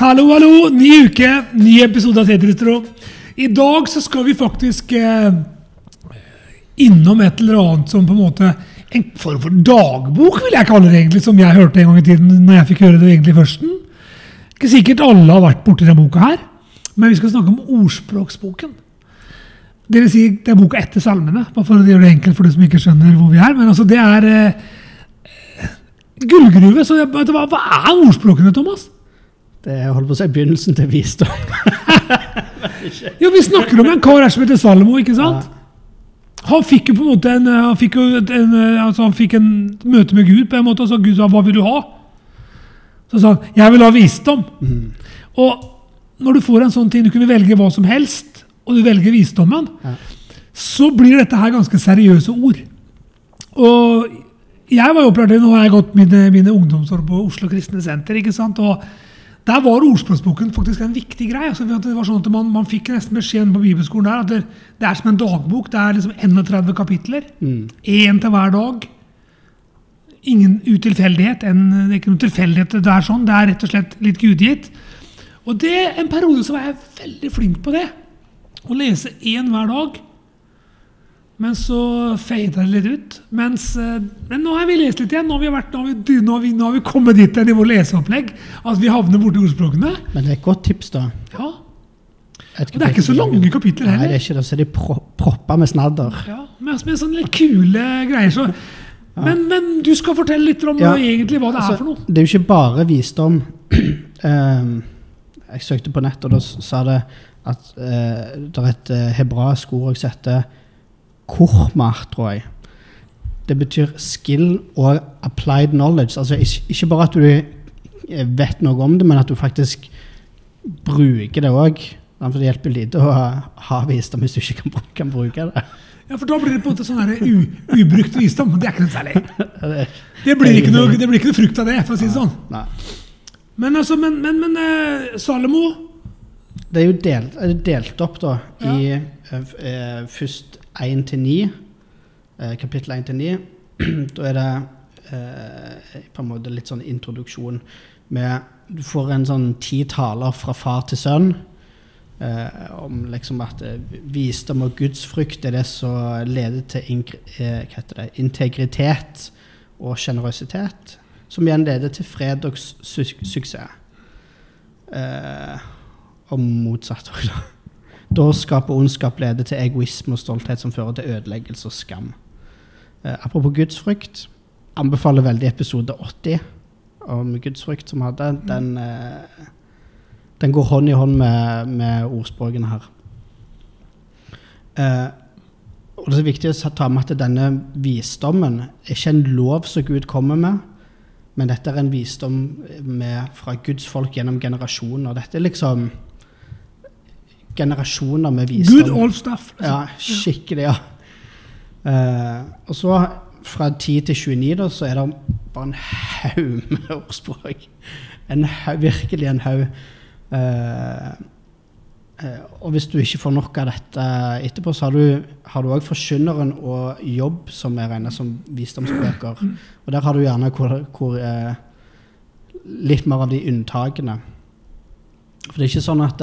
Hallo, hallo! Ny uke, ny episode av Tetristro. I dag så skal vi faktisk eh, innom et eller annet som på en måte En form for dagbok, vil jeg kalle det, egentlig, som jeg hørte en gang i tiden. når jeg fikk høre det egentlig førsten. Ikke sikkert alle har vært borti denne boka her, men vi skal snakke om ordspråksboken. Det vil si, det er boka etter salmene, bare for å gjøre det enkelt for de som ikke skjønner hvor vi er. Men altså, det er eh, gullgruve. Så jeg, hva, hva er ordspråkene, Thomas? Det er holdt på å si begynnelsen til visdom. Jo, Vi snakker om en kar som heter Salomo. ikke sant? Han fikk jo på en måte en, han fikk jo en, altså han fikk en møte med Gud, på en måte, og så Gud sa 'hva vil du ha?' Så sa han 'jeg vil ha visdom'. Og når du får en sånn ting, du kunne velge hva som helst, og du velger visdommen, Ja. så blir dette her ganske seriøse ord. Og jeg var jo opplært Nå har jeg gått mine, mine ungdomsår på Oslo Kristne Senter. ikke sant? Og der var ordspråksboken faktisk en viktig greie. Altså, det var sånn at man, man fikk nesten beskjeden på bibelskolen der at det, det er som en dagbok. Det er liksom 31 kapitler. Én til hver dag. Ingen utilfeldighet. En, det er ikke noen tilfeldighet. Det er sånn. Det er rett og slett litt gudgitt. Og det, en periode så var jeg veldig flink på det. Å lese én hver dag. Men så fada det litt ut. Mens, eh, men nå har vi lest litt igjen. Nå har vi, vært, nå har vi, nå har vi, nå har vi kommet dit i vårt leseopplegg at vi havner borti ordspråkene. Men det er et godt tips, da. Ja. Og det er ikke så lange kapitler heller. Nei, det er ikke det. Så er de pro proppa med snadder. Ja, med, med sånne litt kule greier. Så. Men, men du skal fortelle litt om Ja, egentlig hva det Altså, er for noe. Det er jo ikke bare visdom. Ehm, jeg søkte på nett, og da sa det at eh, det er et uh, hebraisk ord jeg heter korma, tror jeg. Det betyr skill og applied knowledge. Altså ikke, bare at du eh, vet noe om det, men at du faktisk bruker det òg. For det hjelper lite å ha, visdom hvis du ikke kan, kan bruke det. Ja, For da blir det på en måte sånn u, ubrukt visdom. Det er ikke noe særlig. Det- blir ikke noe, det blir ikke noe frukt av det, for å si det sånn. Nei. Men altså, men, men, men eh, Salomo Det er jo delt, er delt opp da, i uh, eh, først 1 til 9, eh, kapittel 1 til 9. da er det eh, på en måte litt sånn introduksjon med Du får en sånn ti taler fra far til sønn eh, om liksom at eh, visdom og gudsfrykt er det som leder til det, integritet og sjenerøsitet, som igjen leder til fred og su suksess. Eh, og motsatt. også, Da. Dårskap og ondskap leder til egoisme og stolthet som fører til ødeleggelse og skam. Eh, apropos gudsfrykt, anbefaler veldig episode 80 om gudsfrykt som hadde. Den, eh, den går hånd i hånd med, med ordspråkene her. Eh, og det er viktig å ta med at denne visdommen er ikke en lov som Gud kommer med, men dette er en visdom med, fra Guds folk gjennom generasjoner. Dette er liksom generasjoner med visdom. Good old stuff. liksom. Ja, skikkelig, ja. Uh, og så fra 10 til 29 da, så er det bare en haug med ordspråk. En haug, virkelig en haug. Uh, uh, og hvis du ikke får nok av dette etterpå, så har du har du òg Forkynneren og Jobb, som er regner som visdomsbøker. Og der har du gjerne hvor, hvor, litt mer av de unntakene. For det er ikke sånn at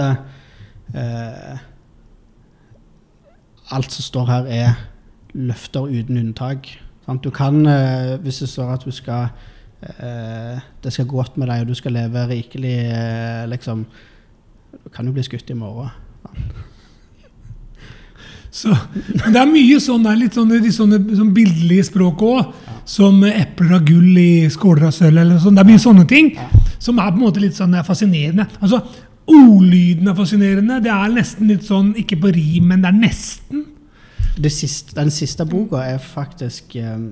eh, alt som står her, er løfter uten unntak. Sant? Du kan, eh, hvis det står at du skal eh, det skal gå godt med deg, og du skal leve rikelig, eh, liksom Du kan jo bli skutt i morgen. Så, men det er mye sånn litt sånne, de sånne, sånn bildelige språk òg. Som epler av gull i skåler av sølv. eller sånn. Det er mye sånne ting som er på en måte litt sånn fascinerende. Altså, Ordlyden er fascinerende. Det er nesten litt sånn, ikke på rim, men det er nesten. Det siste, den siste boka er faktisk um,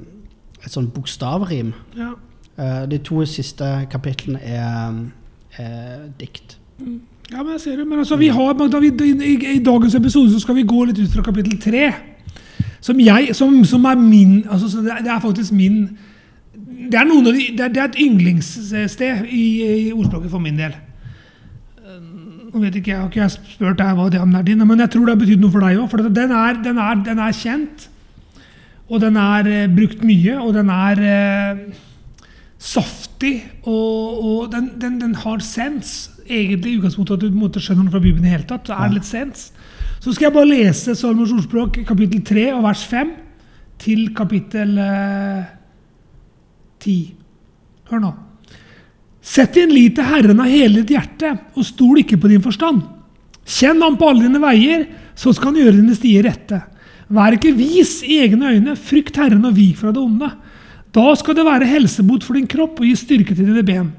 et sånn bokstavrim. Ja. Uh, de to siste kapitlene er er dikt. Ja, men jeg ser det. Men altså, vi har, da vi, i, i, dagens episode så skal vi gå litt ut fra kapittel tre. Som, jeg, som, som er min altså, så det, er, det er faktisk min Det er, de, det er, det er et yndlingssted i, i ordspråket for min del. Nå vet ikke jeg, har ikke jeg spurt deg hva det er din, men jeg tror det har betydd noe for deg òg. For den er, den, er, den er kjent, og den er eh, brukt mye, og den er eh, saftig, og, og den, den, den har sens egentlig i utgangspunktet at du måtte skjønne noe fra Bibelen i hele tatt. Så er det litt sens. Så skal jeg bare lese Salmos ordspråk kapittel 3 og vers 5 til kapittel eh, 10. Hør nå. Sett din lit til Herren av hele ditt hjerte, og stol ikke på din forstand. Kjenn ham på alle dine veier, så skal han gjøre dine stier rette. Vær ikke vis i egne øyne, frykt Herren og vik fra det onde. Da skal det være helsebot for din kropp og gi styrke til dine ben.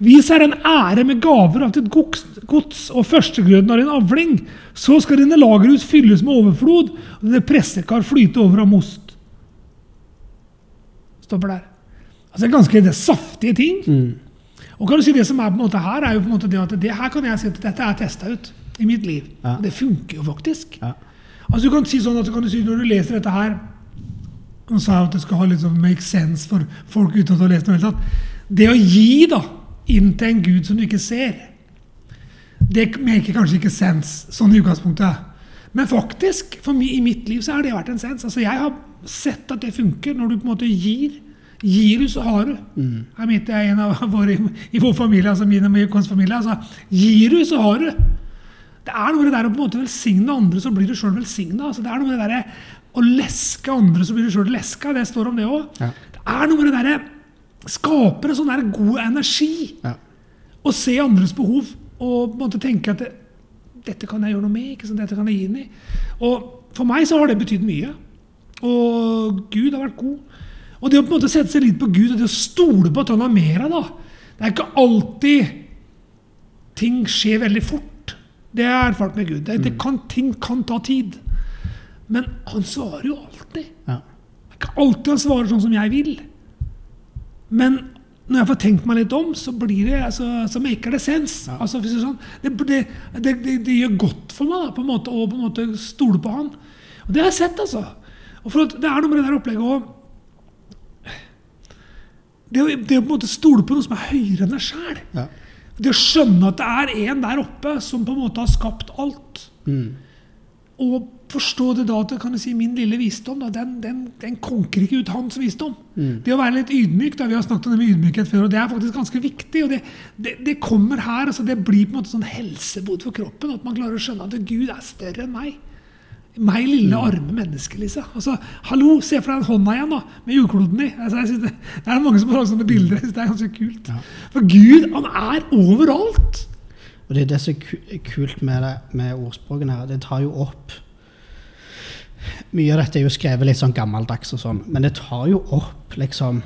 Vis Herren ære med gaver av ditt gods og førstegrøden av din avling. Så skal dine lagerhus fylles med overflod, og dine pressekar flyte over av most. Stopper der. Altså ganske det saftige ting. Og kan du si Det som er på en måte her, er jo på en måte det at det her kan jeg si at dette er testa ut i mitt liv. Ja. Og det funker jo faktisk. Ja. Altså du kan si sånn at du kan si Når du leser dette her Nå sa jeg at det skal ha litt sånn make sense for folk uten at du har lest noe det. Å gi da, inn til en gud som du ikke ser, det maker kanskje ikke sense sånn i utgangspunktet. Men faktisk, for i mitt liv så har det vært en sens. Altså Jeg har sett at det funker når du på en måte gir. Gir du, så har du. her mitt er en av våre i vår familie, altså min og familie. Altså, gir du, så har du. Det er noe med det der å på en måte velsigne andre, så blir du sjøl velsigna. Altså, det er noe med det der å leske andre, så blir du sjøl leska. Det står om det òg. Ja. Det er noe med det derre Skaper en sånn der god energi. Ja. Å se andres behov og på en måte tenke at det, dette kan jeg gjøre noe med. Dette kan jeg gi inn i. Og for meg så har det betydd mye. Og Gud har vært god. Og det å på en måte sette seg litt på Gud og det å stole på at han har mer av da. Det er ikke alltid ting skjer veldig fort. Det har jeg erfart med Gud. Det, det kan, ting kan ta tid. Men han svarer jo alltid. Ja. Det er ikke alltid han svarer sånn som jeg vil. Men når jeg får tenkt meg litt om, så blir det, altså, så maker det sens. Ja. Altså, sånn, det, det, det, det, det gjør godt for meg da, på en måte, å på en måte stole på han. Og det har jeg sett, altså. Og for at det er noe med det der opplegget òg det, det å på en måte stole på noe som er høyere enn deg sjæl. Ja. Det å skjønne at det er en der oppe som på en måte har skapt alt. Mm. Og forstå det da at kan jeg si, min lille visdom da, den, den, den konker ikke ut hans visdom. Mm. Det å være litt ydmyk, da, vi har snakket om det med ydmykhet før, og det er faktisk ganske viktig. og Det, det, det kommer her, altså det blir på en måte sånn helsebot for kroppen. At man klarer å skjønne at Gud er større enn meg. Meg, lille, arme menneske, Lise Altså, hallo, se for deg den hånda igjen, da, med jordkloden i. Altså, det, det er mange som har sånne bilder. Jeg synes det er ganske kult. Ja. For Gud, han er overalt. Og det er det som er kult med, det, med ordspråkene her. Det tar jo opp Mye av dette er jo skrevet litt sånn gammeldags og sånn, men det tar jo opp liksom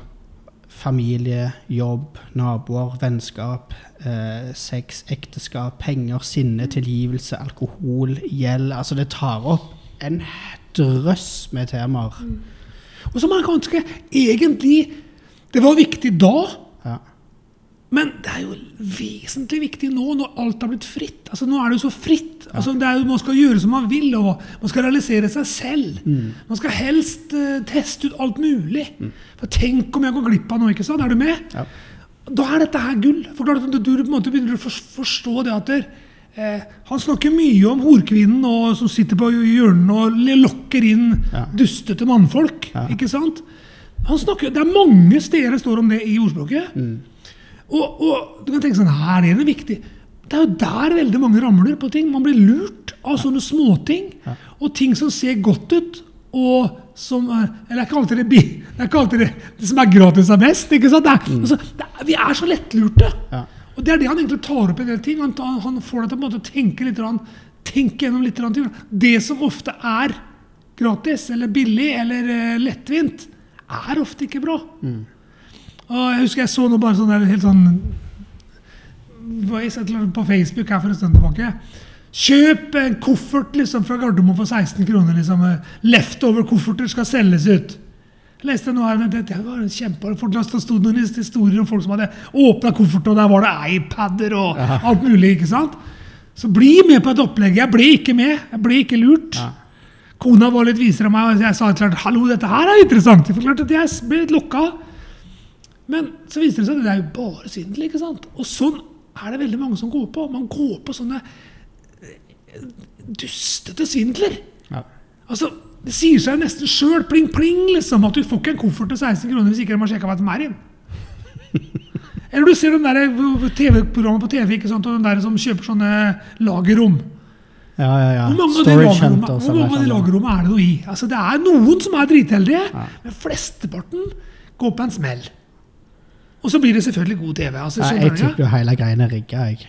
familie, jobb, naboer, vennskap, eh, sex, ekteskap, penger, sinne, tilgivelse, alkohol, gjeld. Altså det tar opp en drøss med temaer. Og som er ganske egentlig Det var viktig da, Ja. men det er jo vesentlig viktig nå, når alt har blitt fritt. Altså Nå er det jo så fritt. Altså, det jo, man skal gjøre som man vil, og man skal realisere seg selv. Man skal helst uh, teste ut alt mulig. For Tenk om jeg går glipp av noe, ikke sant? Er du med? Ja. Da er dette her gull. For klart at du, du på en måte begynner å forstå det at der, eh, Han snakker mye om horkvinnen og, som sitter på hjørnet og lokker inn Ja. dustete mannfolk. Ja. ikke sant? Han snakker, det er mange steder det står om det i ordspråket. Og, og du kan tenke sånn Her er det viktig. Det er jo der veldig mange ramler på ting. Man blir lurt av sånne småting. Og ting som ser godt ut, og som er Eller er ikke alltid det, det, det, det som er gratis, er best. ikke sant? Er, altså, det er, vi er så lettlurte. Ja. Og det er det han egentlig tar opp en del ting. Han, tar, han får deg til å tenke litt, tenke gjennom litt ting. Det som ofte er gratis eller billig eller uh, lettvint, er ofte ikke bra. Og jeg husker jeg så noe bare sånn der, helt sånn på Facebook her for en stund tilbake. Kjøp en koffert liksom, fra Gardermoen for 16 kroner. Liksom. Leftover-kofferter skal selges ut. Jeg leste noe her, det, det var en kjempe, for Det sto noen historier om folk som hadde åpna kofferten, og der var det iPader og alt mulig. ikke sant? Så bli med på et opplegg. Jeg ble ikke med. Jeg ble ikke lurt. Ja. Kona var litt visere enn meg, og jeg sa klart, hallo, dette her er interessant. Jeg forklarte at jeg ble litt lokka. Men så viser det seg at det er jo bare svindel. ikke sant? Og sånn er det veldig mange som går på. Man går på sånne eh, dustete svindler. Altså, Det sier seg nesten sjøl, pling, pling, liksom, at du får ikke en koffert til 16 kroner hvis ikke de har sjekka hva som er i. Eller du ser de der TV-programmene på TV ikke sant? og de der som kjøper sånne lagerrom. Ja, ja, ja. Hvor mange av de lagerrommene, Hunters. hvor mange av de lagerrommene er det noe i? Altså, det er noen som er dritheldige, Ja. men flesteparten går på en smell. Og så blir det selvfølgelig god TV. Altså, Ja, jeg tipper jo hele greiene rigga, jeg.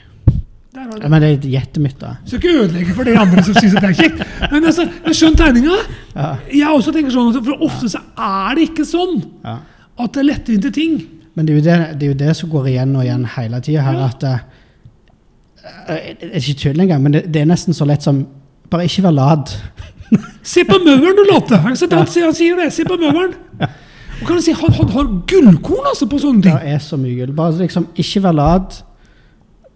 Der har du Ja, Men det er gjettet mitt, da. Skal ikke ødelegge for de andre som syns det er kjekt. Men altså, jeg skjønner tegninga. Ja. Jeg også tenker sånn, for ofte så er det ikke sånn Ja. at det er lettvinte ting. Men det er, jo det, det er jo det som går igjen og igjen hele tida her, at eh, eh, Det er ikke tull engang, men det, det er nesten så lett som Bare ikke vær lat. Se på mauren du, låter! Han, sier- han sier det. Se på møveren. Og kan du si, Han, han har gullkorn altså, på sånne ting! Det er så mye gull. Bare liksom, ikke vær lat.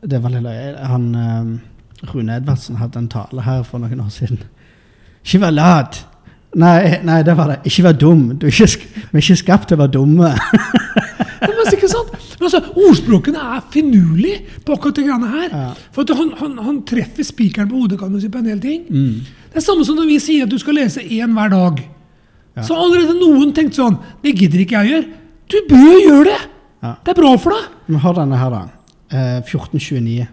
Det er veldig løye. han uh, Rune Edvardsen hadde en tale her for noen år siden. Ikke vær lat. Nei, nei, det var det. Ikke vær dum. Du er ikke, vi er ikke skapt til å være dumme. Men, altså, ikke sant? Men altså, Ordspråkene er finurlig på akkurat det greiene her. Ja. For han, han, han treffer spikeren på hodet kan du si, på en del ting. Mm. Det er samme som når vi sier at du skal lese én hver dag. Ja. Så allerede noen tenkte sånn Det gidder ikke jeg å gjøre. Du bør gjøre det! Ja. Det er bra for deg. Men hør denne her, da. Eh, 1429.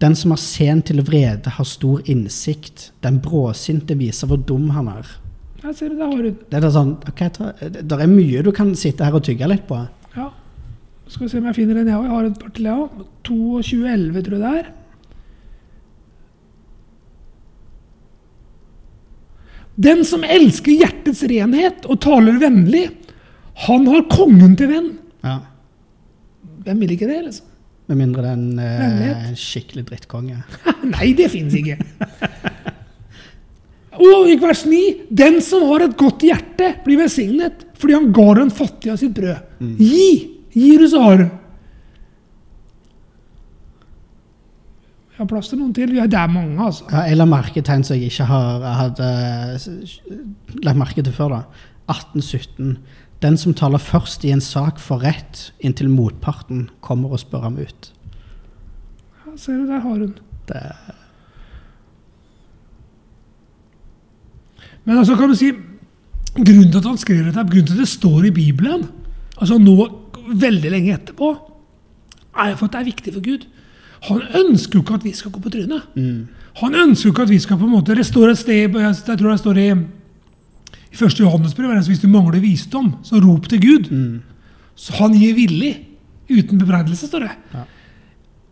Den som er sen til vrede, har stor innsikt. Den bråsinte viser hvor dum han er. Jeg ser det, har du. Det er sånn, okay, ta, der er mye du kan sitte her og tygge litt på. Ja. Skal vi se om jeg finner en, jeg òg. Jeg har et par til, jeg òg. 2211, tror jeg det er. Den som elsker hjertets renhet og taler vennlig, han har kongen til venn. Ja. Hvem vil ikke det, liksom? Med mindre det er en eh, skikkelig drittkonge. Nei, det fins ikke. Og i vers 9.: Den som har et godt hjerte, blir velsignet, fordi han ga den fattige av sitt brød. Gi! Gir du, så har du. Jeg har plass til noen til. Ja, det er mange, altså. Ja, jeg la merke til en som jeg ikke har jeg hadde eh, lagt merke til før. da. 1817. Den som taler først i en sak for rett, inntil motparten kommer og spør ham ut. Ja, ser du, der har hun. Det, Men altså, kan du si Grunnen til at han skrev dette, grunnen til at det står i Bibelen, altså nå veldig lenge etterpå, er for at det er viktig for Gud. Han ønsker jo ikke at vi skal gå på trynet. mm, Han ønsker jo ikke at vi skal på en måte Det står et sted Jeg tror det står i, i 1. er det at hvis du mangler visdom, så rop til Gud. mm, Så han gir villig. Uten bebreidelse, står det. Ja.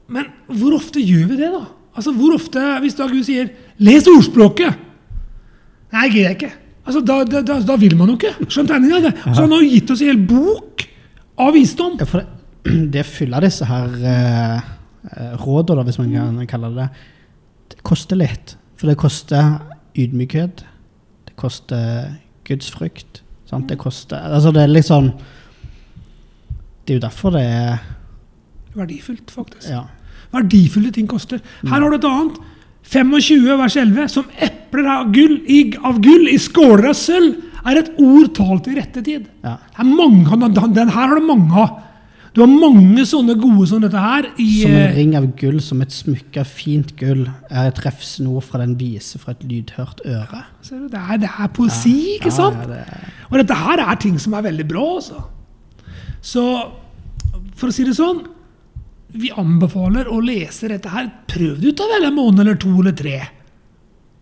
Men hvor ofte gjør vi det, da? Altså, hvor ofte, Hvis da Gud sier 'les ordspråket' Nei, gidder jeg ikke. Altså, da, da, da, da vil man jo ikke. Skjønt tegninga? det. Så han har jo gitt oss en hel bok av visdom. Ja, for det, det fyller disse her eh, eh, rådene, hvis man kan kalle det det, det koster litt. For det koster ydmykhet. Det koster gudsfrykt. Sant? Det koster Altså, det er litt sånn Det er jo derfor det er Verdifullt, faktisk. Ja. Verdifulle ting koster. Her har du et annet. 25 vers 11. Som epler av gull, i, av gull i skåler av sølv, er et ord talt i rette tid. ja. Mange, den, den her har du mange av. Du har mange sånne gode som dette her. I, Som en eh, ring av gull, som et smykke av fint gull, er et treffsnor fra den vise fra et lydhørt øre. ser du, det, er, det er poesi, ikke sant? Ja, ja, det Og dette her er ting som er veldig bra. Altså. Så for å si det sånn Vi anbefaler å lese dette her. Prøv det ut av en måned eller to eller tre.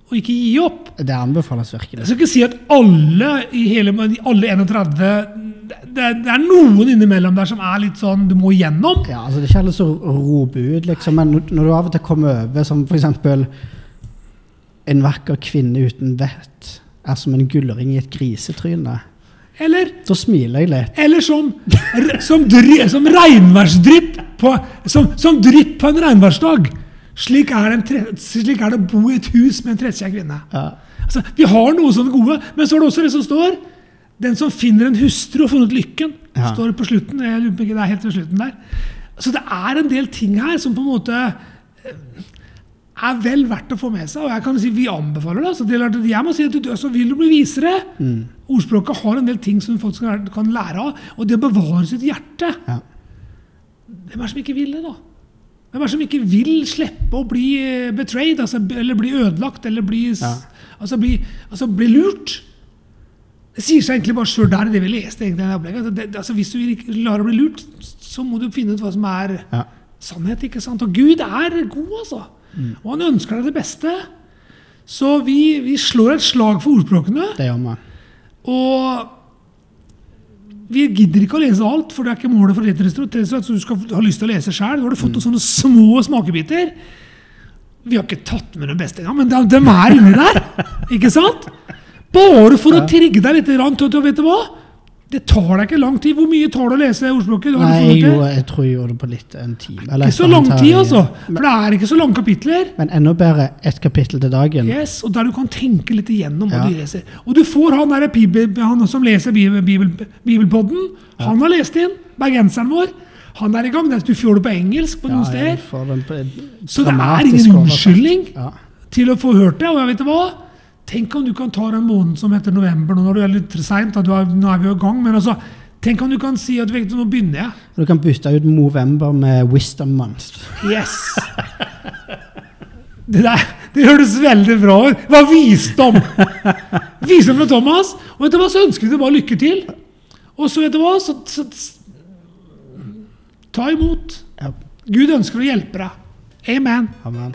Og ikke gi opp. det anbefales virkelig. Jeg skal ikke si at alle i hele, alle 31 det, det er noen innimellom der som er litt sånn du må igjennom. Ja, altså Det er ikke alle som roper ut, liksom, men når du av og til kommer over som f.eks. En vakker kvinne uten vett er som en gullring i et grisetryne. Eller, Da smiler jeg litt. eller som, som, dry, som regnværsdrypp på, som, som drypp på en regnværsdag. Slik er, tre, slik er det å bo i et hus med en trettkjær kvinne. Ja. Altså, vi har noe sånne gode, men så er det også det som står Den som finner en hustru og funnet lykken. Ja. står det på slutten. Jeg lurer på ikke det er helt ved slutten der. Så det er en del ting her som på en måte eh, er vel verdt å få med seg. Og jeg kan si vi anbefaler det. Altså, det jeg må si at du, så Vil du bli visere Ordspråket har en del ting som folk kan lære av. Og det å bevare sitt hjerte Ja. Hvem er det som ikke vil det, da? Hvem er det som ikke vil slippe å bli eh, betrayed, altså, eller bli ødelagt, eller bli, Ja. altså, bli, altså, bli lurt? Det sier seg egentlig bare sjøl der, det vi leste. egentlig, i opplegget. Det, det, altså, hvis du ikke lar deg bli lurt, så må du finne ut hva som er Ja. sannhet. ikke sant? Og Gud er god, altså. Og han ønsker deg det beste. Så vi, vi slår et slag for ordspråkene. Det gjør vi. Og vi gidder ikke å lese alt, for det er ikke målet for Litteraturen. Så du skal ha lyst til å lese sjøl. Nå har du fått noen sånne små smakebiter. Vi har ikke tatt med den beste engang, men de, de er inni der. Ikke sant? Bare for å trigge deg litt til å vet du hva? Det tar deg ikke lang tid. Hvor mye tar det å lese ordspråket? Nei, jo, jeg, tror jeg gjorde det på litt en time. eller Ikke så lang tid, altså. For det er ikke så lange kapitler. Men enda bedre ett kapittel til dagen. Yes, og der du kan tenke litt igjennom hva Ja. du leser. Og du får han der bibel, han som leser bibel, bibel, Bibelpodden. Han har lest inn. Bergenseren vår. Han er i gang. Du får det på engelsk på Ja, noen steder. Så det er ingen unnskyldning Ja. til å få hørt det. Og jeg vet hva? Tenk om du kan ta den måneden som heter november. Nå, når du er litt seint, nå er vi jo i gang. Men altså, tenk om du kan si at vet nå begynner jeg. Du kan bytte ut Movember med Wisdom Month. Yes! Det der, det høres veldig bra ut. Det var visdom! Visdom fra Thomas. Og etter hva, så ønsker vi deg bare lykke til. Og så vet du hva, så, så Ta imot. Ja. Gud ønsker å hjelpe deg. Amen. Amen.